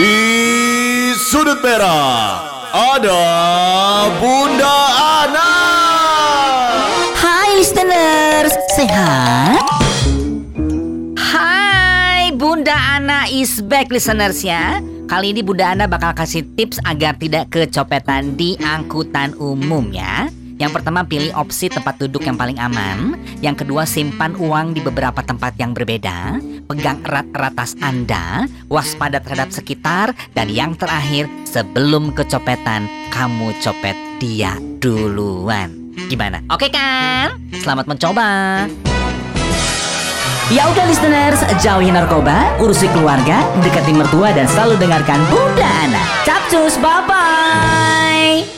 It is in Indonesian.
Di sudut merah ada Bunda Ana. Hai listeners, sehat? Hai, Bunda Ana is back listeners ya. Kali ini Bunda Ana bakal kasih tips agar tidak kecopetan di angkutan umum ya. Yang pertama pilih opsi tempat duduk yang paling aman Yang kedua simpan uang di beberapa tempat yang berbeda Pegang erat-erat tas Anda Waspada terhadap sekitar Dan yang terakhir sebelum kecopetan Kamu copet dia duluan Gimana? Oke kan? Selamat mencoba Ya udah listeners, jauhi narkoba, urusi keluarga, dekati mertua dan selalu dengarkan Bunda Ana. Capcus, bye-bye.